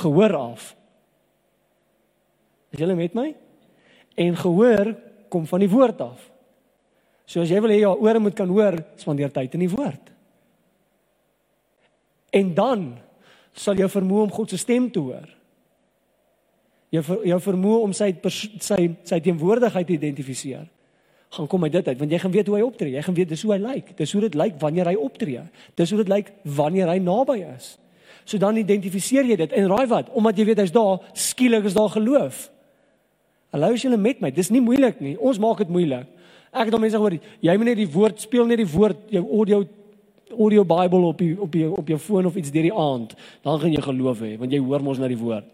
gehoor af. Is julle met my? En gehoor kom van die woord af. So as jy wil hê jou ore moet kan hoor, spandeer tyd in die woord. En dan sal jou vermoë om God se stem te hoor jou jou vermoë om sy sy sy teenwoordigheid te identifiseer gaan kom uit dit uit want jy gaan weet hoe hy optree jy gaan weet dis hoe hy lyk dis hoe dit lyk wanneer hy optree dis hoe dit lyk wanneer hy naby is so dan identifiseer jy dit. En raai wat? Omdat jy weet hy's daar skielik is daar geloof. Hallo is julle met my? Dis nie moeilik nie. Ons maak dit moeilik. Ek het al mense gehoor jy moet net die woord speel net die woord jou audio audio Bible op die, op die, op jou foon of iets deur die aand. Dan gaan jy geloof hê want jy hoor mos na die woord.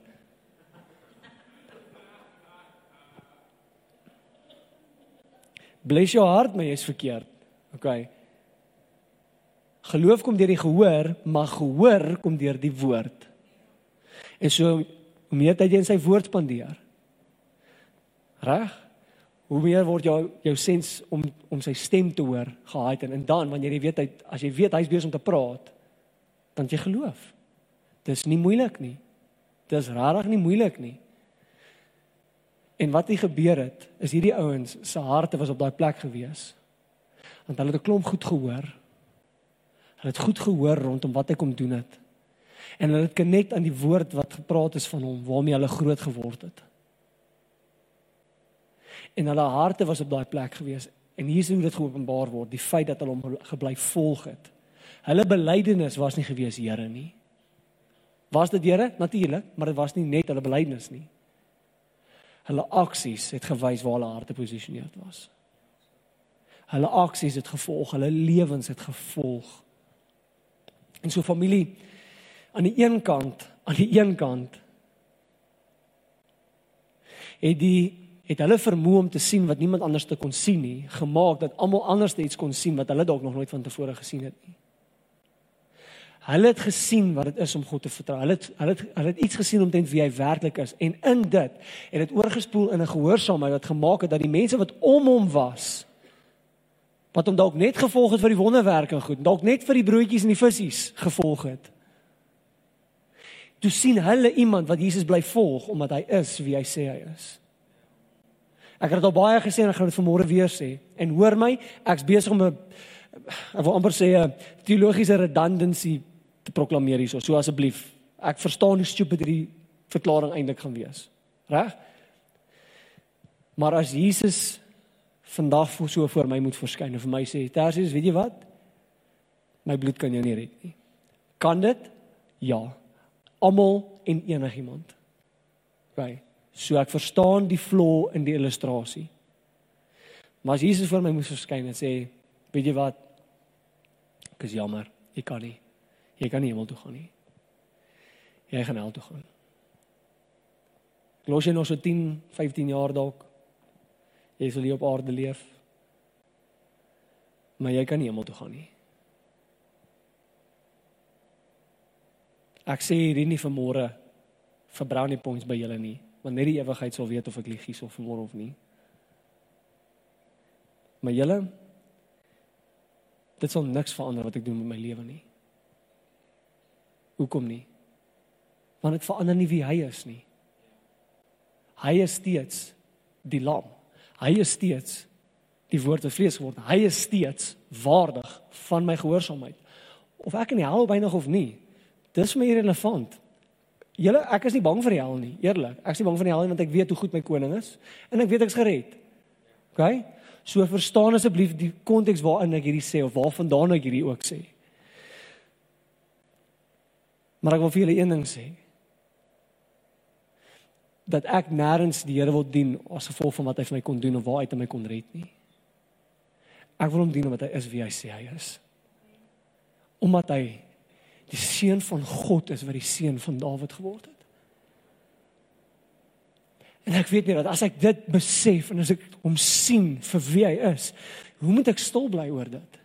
Bless jou hart, maar jy's verkeerd. OK. Geloof kom deur die gehoor, maar gehoor kom deur die woord. En so hoe meer tyd jy in sy woord spandeer. Reg? Hoe meer word jou jou sens om om sy stem te hoor gehaai en, en dan wanneer jy weet hy as jy weet hy's besig om te praat, dan jy geloof. Dis nie moeilik nie. Dis regtig nie moeilik nie. En wat het gebeur het, is hierdie ouens se harte was op daai plek gewees. Want hulle het 'n klomp goed gehoor. Hulle het goed gehoor rondom wat hy kom doen het. En hulle het connect aan die woord wat gepraat is van hom waarmee hulle groot geword het. En hulle harte was op daai plek gewees en hier sien dit geopenbaar word, die feit dat hulle hom gebly volg het. Hulle belydenis was nie gewees Here nie. Was dit Here? Natuurlik, maar dit was nie net hulle belydenis nie hulle aksies het gewys waar hulle harte geposisioneerd was. Hulle aksies het gevolg, hulle lewens het gevolg. En so familie aan die een kant, aan die een kant het die het hulle vermoë om te sien wat niemand anders te kon sien nie, gemaak dat almal anders iets kon sien wat hulle dalk nog nooit van tevore gesien het nie. Hulle het gesien wat dit is om God te vertrou. Hulle het hulle het hulle het iets gesien omtrent wie hy werklik is en in dit het dit oorgespoel in 'n gehoorsaamheid wat gemaak het dat die mense wat om hom was wat hom dalk net gevolg het vir die wonderwerke en goed, dalk net vir die broodjies en die visse gevolg het. Toe sien hulle iemand wat Jesus bly volg omdat hy is wie hy sê hy is. Ek het dit al baie gesê en ek gaan dit vanmôre weer sê. En hoor my, ek's besig om 'n ek wil amper sê 'n teologiese redundancy te proklameer hierso. So asseblief, ek verstaan hoe stupid hierdie verklaring eintlik gaan wees. Reg? Maar as Jesus vandag voor so voor my moet verskyn en vir my sê, "Tersius, weet jy wat? My bloed kan jou nie red nie." Kan dit? Ja. Almal en enigiemand. Right. So ek verstaan die flaw in die illustrasie. Maar as Jesus voor my moet verskyn en sê, "Weet jy wat? Ek is jammer, ek kan nie. Jy kan nie hemel toe gaan nie. Jy gaan hel toe gaan." Los jy nog so 10, 15 jaar dalk Jy sal hier op aarde leef. Maar jy kan nie hemel toe gaan nie. Ek sê hierdie nie vir môre vir brownie points by julle nie, want net die ewigheid sal weet of ek lieg hier of môre of nie. Maar julle dit sal niks verander wat ek doen met my lewe nie. Hoekom nie? Want dit verander nie wie hy is nie. Hy is steeds die lam. Hy is steeds die woord wat vlees geword. Hy is steeds waardig van my gehoorsaamheid. Of ek in die hel bynig of nie, dis my irrelevant. Julle, ek is nie bang vir die hel nie, eerlik. Ek is nie bang vir die hel nie want ek weet hoe goed my koning is en ek weet ek's gered. OK? So verstaan asseblief die konteks waarin ek hierdie sê of waarvandaan ek hierdie ook sê. Maar ek wil vir julle een ding sê dat ek nêrens die Here wil dien as gevolg van wat hy vir my kon doen of waar hy my kon red nie. Ek wil hom dien omdat hy is wie hy sê hy is. Omdat hy die seun van God is wat die seun van Dawid geword het. En ek weet nie dat as ek dit besef en as ek hom sien vir wie hy is, hoe moet ek stil bly oor dit?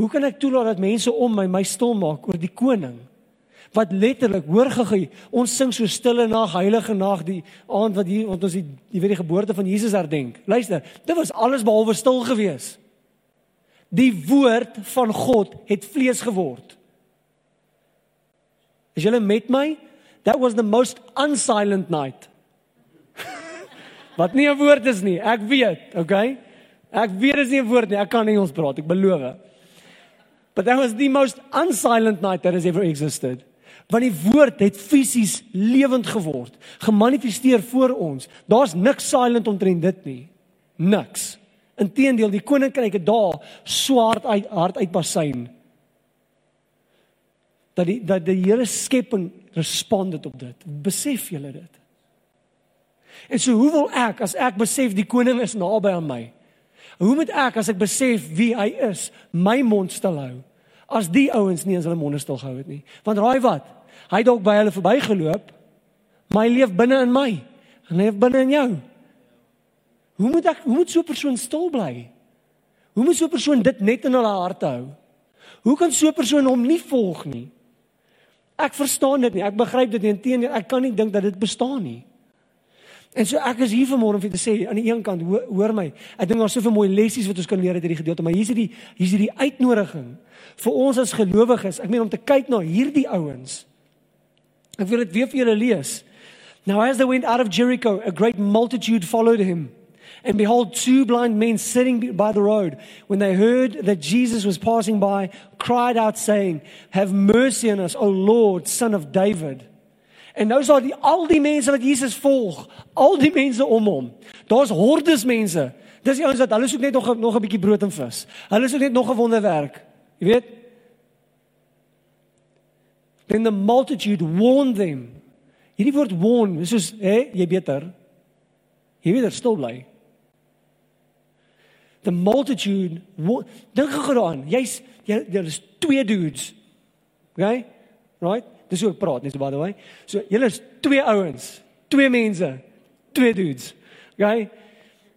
Hoe kan ek toelaat dat mense om my my stil maak oor die koning? Wat letterlik hoor gegy ons sing so stille nag heilige nag die aand wat hier want ons die jy weet die geboorte van Jesus herdenk. Luister dit was alles behalwe stil gewees. Die woord van God het vlees geword. Is julle met my? That was the most unsilent night. Wat nie 'n woord is nie ek weet okay ek weet is nie 'n woord nie ek kan Engels praat ek beloof. But that was the most unsilent night that has ever existed want die woord het fisies lewend geword, gemanifesteer voor ons. Daar's niks silent omtrent dit nie. Niks. Inteendeel, die koninkryk het daar swart uit hart uitbasyn. Dat die dat die hele skepping responded op dit. Besef julle dit? En so hoe wil ek as ek besef die koning is naby aan my? Hoe moet ek as ek besef wie hy is, my mond stil hou? As die ouens nie eens hulle monde stil gehou het nie. Want raai wat? Hy dalk by hulle verbygeloop. Maar hy leef binne in my. En hy leef binne in jou. Hoe moet ek hoe moet so 'n persoon stil bly? Hoe moet so 'n persoon dit net in hulle harte hou? Hoe kan so 'n persoon hom nie volg nie? Ek verstaan dit nie. Ek begryp dit nie. Inteendeel, ek kan nie dink dat dit bestaan nie. En so ek is hier vanmôre om vir te sê aan die een kant hoor, hoor my. Ek dink daar's soveel mooi lessies wat ons kan leer uit hierdie gedeelte, maar hier's hierdie hier's hierdie uitnodiging vir ons as gelowiges. Ek meen om te kyk na hierdie ouens Ek wil dit weer vir julle lees. Now as they went out of Jericho, a great multitude followed him. And behold, two blind men sitting by the road, when they heard that Jesus was passing by, cried out, saying, Have mercy on us, O Lord, son of David. En nou sal die al die mense wat Jesus volg, al die mense om hom. Daar's hordes mense. Dis die ouens wat hulle soek net nog nog 'n bietjie brood en vis. Hulle soek net nog 'n wonderwerk. Jy weet, Then the multitude warned them. Hierdie woord warn, is soos hè, jy beter. Jy weet, stil bly. The multitude dink gou daaraan. Jy's jy daar's twee dudes. Okay? Right? Dis hoe ek praat, net so by the way. So julle is twee ouens, twee mense, twee dudes. Okay?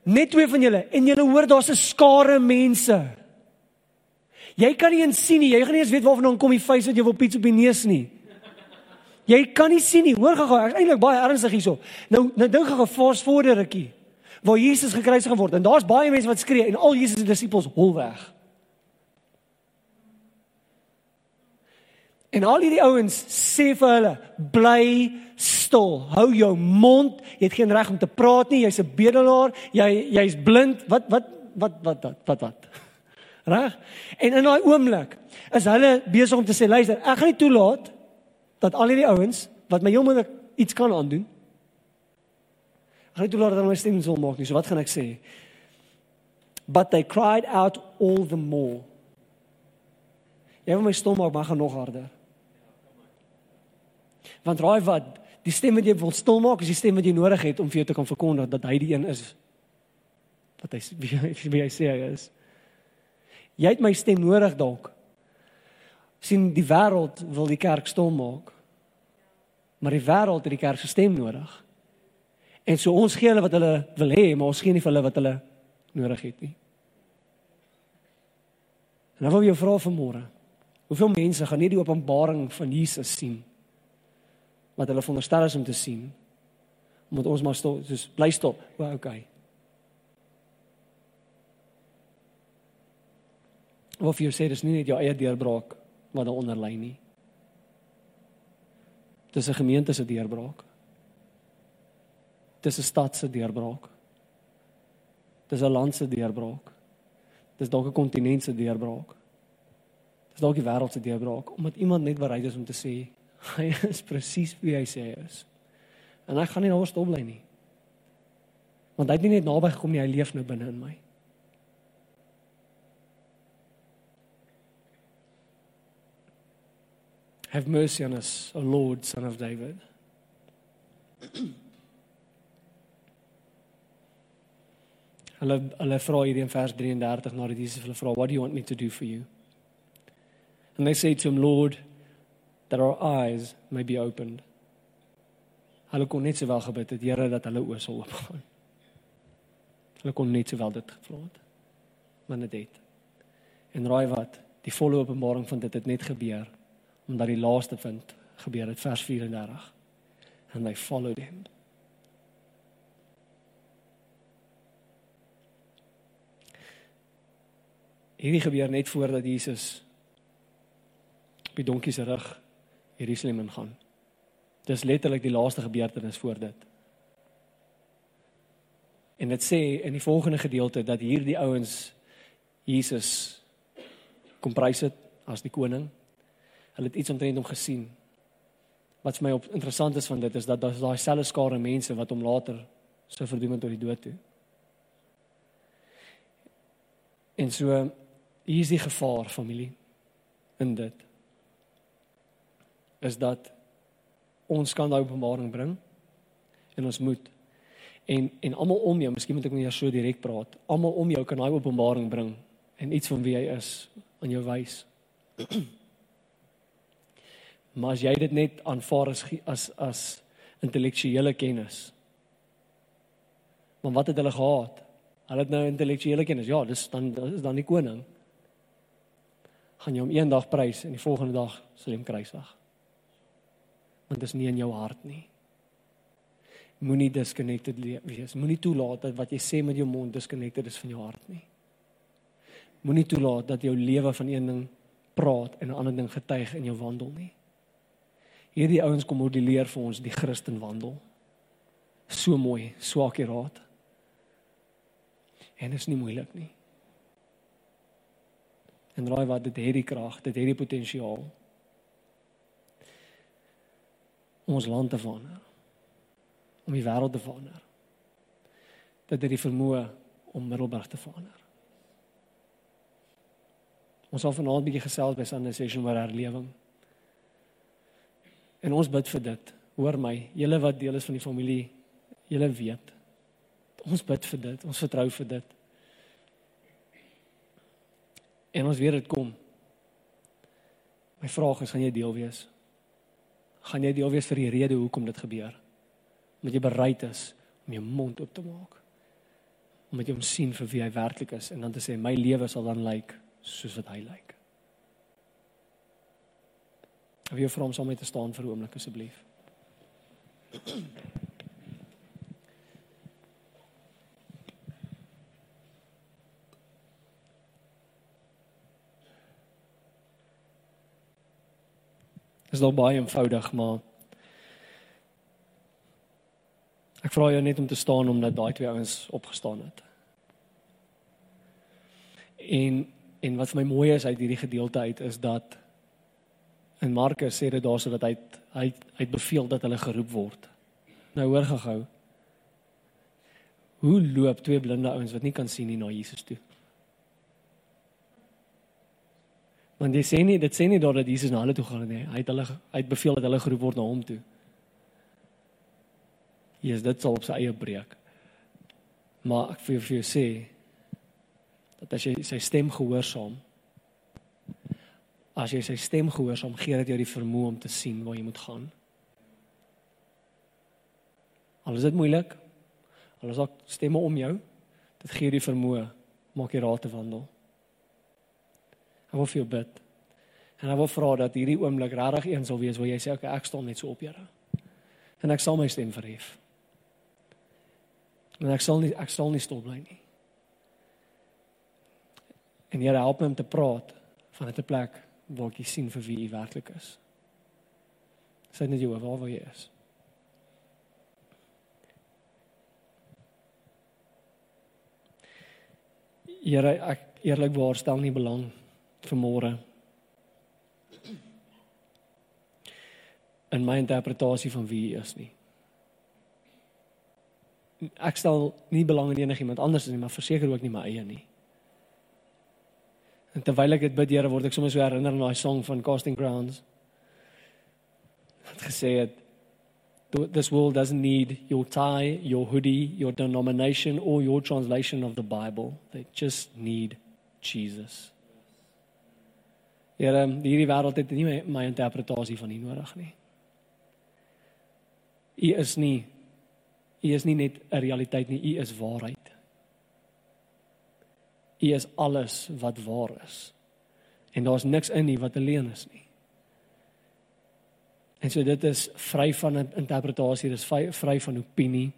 Net twee van julle en julle hoor daar's 'n skare mense. Jy kan nie eens sien nie. Jy gaan nie eens weet waarvan kom die face wat jy wil piets op die neus nie. Jy kan nie sien nie. Hoor gou, ek is eintlik baie ernstig hierso. Nou nou dink gou fast forward 'n rukkie. Waar Jesus gekruisig geword en daar's baie mense wat skree en al Jesus se disippels hol weg. En al hierdie ouens sê vir hulle, bly stil. Hou jou mond. Jy het geen reg om te praat nie. Jy's 'n bedelaar. Jy jy's blind. Wat wat wat wat wat wat wat. Reg? En in daai oomblik is hulle besig om te sê, luister, ek gaan nie toelaat dat al hierdie ouens wat my heel moontlik iets kan aandoen. Ek gaan nie toelaat dat hulle my stem sal maak nie. So wat gaan ek sê? But they cried out all the more. Jy wil my stom maak, maar gaan nog harder. Want raai wat, die stem wat jy wil stil maak, is die stem wat jy nodig het om vir jou te kan verkondig dat hy die een is wat hy wie, wie hy sê hy is. Jy het my stem nodig dalk. sien die wêreld wil die kerk stil maak. Maar die wêreld het die kerk se stem nodig. En so ons gee hulle wat hulle wil hê, maar ons gee nie vir hulle wat hulle nodig het nie. En dan wil jy vra vanmôre. Hoeveel mense gaan nie die openbaring van Jesus sien wat hulle veronderstel is om te sien? Omdat ons maar stop, soos bly stop. O, okay. Of jy sê dis nie net jou eie deurbraak wat daaronder lê nie. Dis 'n gemeente se deurbraak. Dis 'n stad se deurbraak. Dis 'n land se deurbraak. Dis dalk 'n kontinent se deurbraak. Dis dalk die wêreld se deurbraak omdat iemand net bereid is om te sê hy is presies wie hy sê hy is. En hy gaan nie nou stop bly nie. Want hy het nie net naby gekom nie, hy leef nou binne in my. Have mercy on us, O Lord, son of David. Hulle hulle vra hier in vers 33 nadat Jesus hulle vra, "What do you want me to do for you?" And they say to him, "Lord, that our eyes may be opened." Hulle kon net sowel gebid het, Here, dat hulle oë sal oopgaan. Hulle kon net sowel dit gevra het. Maar dit. En raai wat? Die volle openbaring van dit het net gebeur omdat die laaste vind gebeur het vers 34 and they followed him Hierdie gebeur net voordat Jesus op die donkie se rug Jerusalem ingaan. Dis letterlik die laaste gebeurtenis voor dit. En dit sê in die volgende gedeelte dat hierdie ouens Jesus kom prys het as die koning Hulle het iets omtrent hom gesien. Wat vir my op interessant is van dit is dat daar daai selfe skare mense wat hom later sou verdoem tot die dood toe. En so hier is die gevaar familie in dit is dat ons kan daai openbaring bring en ons moet en en almal om jou, miskien moet ek nie so direk praat. Almal om jou kan daai openbaring bring en iets van wie hy is aan jou wys. Maar as jy dit net aanvaar as as as intellektuele kennis. Maar wat het hulle gehad? Hulle het nou intellektuele kennis. Ja, dis dan dis dan die koning. Gaan jy hom eendag prys en die volgende dag sal jy hom kruisig. Want dit is nie in jou hart nie. Moenie disconnected wees. Moenie toelaat dat wat jy sê met jou mond disconnected is van jou hart nie. Moenie toelaat dat jou lewe van een ding praat en 'n ander ding getuig in jou wandel nie. Hierdie ouens kom modelleer vir ons die Christen wandel. So mooi, so akuraat. En is nie moeilik nie. En raai wat dit het die krag, dit het die potensiaal om ons land te verander. Om die wêreld te verander. Dat dit die vermoë om Middelburg te verander. Ons sal vanaand 'n bietjie gesels by Sunday session oor herlewing. En ons bid vir dit. Hoor my, julle wat deel is van die familie, julle weet. Ons bid vir dit. Ons vertrou vir dit. En ons weet dit kom. My vraag is, gaan jy deel wees? Gaan jy deel wees vir die rede hoekom dit gebeur? Omdat jy bereid is om jou mond oop te maak. Omdat jy hom sien vir wie hy werklik is en dan te sê my lewe sal dan lyk like, soos wat hy lyk. Like. Ek wil jou vra om saam met te staan vir 'n oomblik asseblief. Is dalk baie eenvoudig, maar ek vra jou net om te staan omdat daai twee ouens opgestaan het. En en wat vir my mooi is uit hierdie gedeelte uit is dat in Markus sê dit daarso dat hy hy hy beveel dat hulle geroep word. Nou hoor gehou. Hoe loop twee blinde ouens wat nie kan sien nie na Jesus toe? Want jy sê nie dit sê nie dat Jesus na hulle toe gaan nie. Hy het hulle hy het beveel dat hulle geroep word na hom toe. Jesus dit sal op sy eie breek. Maar ek vir vir jou sê dat as jy sy stem gehoorsaam as jy sy stem gehoorsaam gee dit jou die vermoë om te sien waar jy moet gaan. Al is dit moeilik, al is daar stemme om jou, dit gee die vermoë maak jy raad te wandel. Ek wil vir jou bid. En ek wil vra dat hierdie oomblik regtig een sal wees waar jy sê okay, ek staan net so op, Here. En ek sal my stem verhef. En ek sal nie ek sal nie stop bly nie. En Here help my om te praat van 'n plek waar ek sien vir wie u werklik is. Sê net jou waar waar jy is. Here ek eerlikwaar stel nie belang vir môre in my interpretasie van wie u is nie. Ek stel nie belang in enigiemand anders nie, maar verseker ook nie my eie nie. En terwyl ek dit bid, Here, word ek sommer so herinner aan daai song van Casting Crowns. Het gesê het this world doesn't need your tie, your hoodie, your denomination or your translation of the Bible. They just need Jesus. Here, hierdie wêreld het nie my, my interpretasie van U nodig nie. U is nie U is nie net 'n realiteit nie, U is waarheid. U is alles wat waar is. En daar's niks in U wat alleen is nie. En so dit is vry van interpretasie, dis vry, vry van opinie.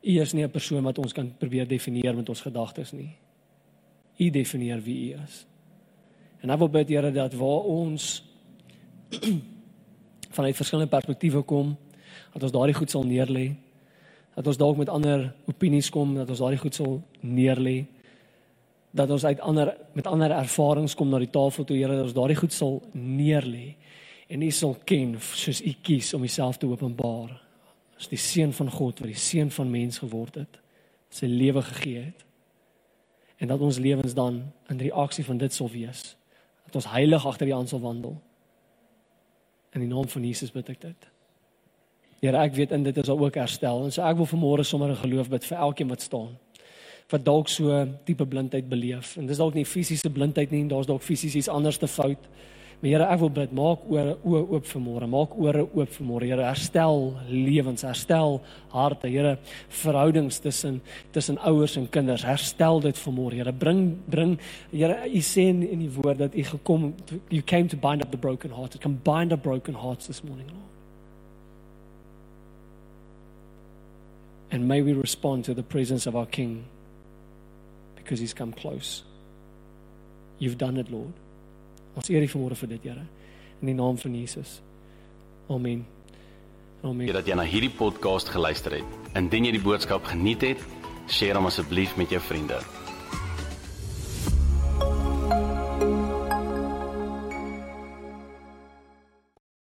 U is nie 'n persoon wat ons kan probeer definieer met ons gedagtes nie. U definieer wie U is. En ek wil bid Here dat waar ons vanuit verskillende perspektiewe kom, dat ons daardie goed sal neerlê. Dat ons dalk met ander opinies kom, dat ons daardie goed sal neerlê dat ons uit ander met ander ervarings kom na die tafel toe Here dat ons daardie goed sal neerlê en U sal ken soos U kies om Uself te openbaar. As die seun van God wat die seun van mens geword het sy lewe gegee het en dat ons lewens dan in reaksie van dit sal wees dat ons heilig agter die aan sal wandel. In die naam van Jesus bid ek dit. Here ek weet in dit is ook herstel en so ek wil vanmôre sommer 'n geloof bid vir elkeen wat staan wat dalk so diepe blindheid beleef. En dis dalk nie fisiese blindheid nie, daar's dalk fisies iets anders te fout. Maar Here, ek wil bid, maak ore oë oop vir môre, maak ore oop vir môre. Here, herstel lewens, herstel harte. Here, verhoudings tussen tussen ouers en kinders, herstel dit vir môre. Here, bring bring Here, u sê in, in die woord dat u gekom you came to bind up the broken. It can bind up broken hearts this morning, Lord. And may we respond to the presence of our King because he's come close. You've done it, Lord. Ons eer U vanmôre vir dit, Here. In die naam van Jesus. Amen. Amen. Ja dat jy na hierdie podcast geluister het. Indien jy die boodskap geniet het, deel hom asseblief met jou vriende.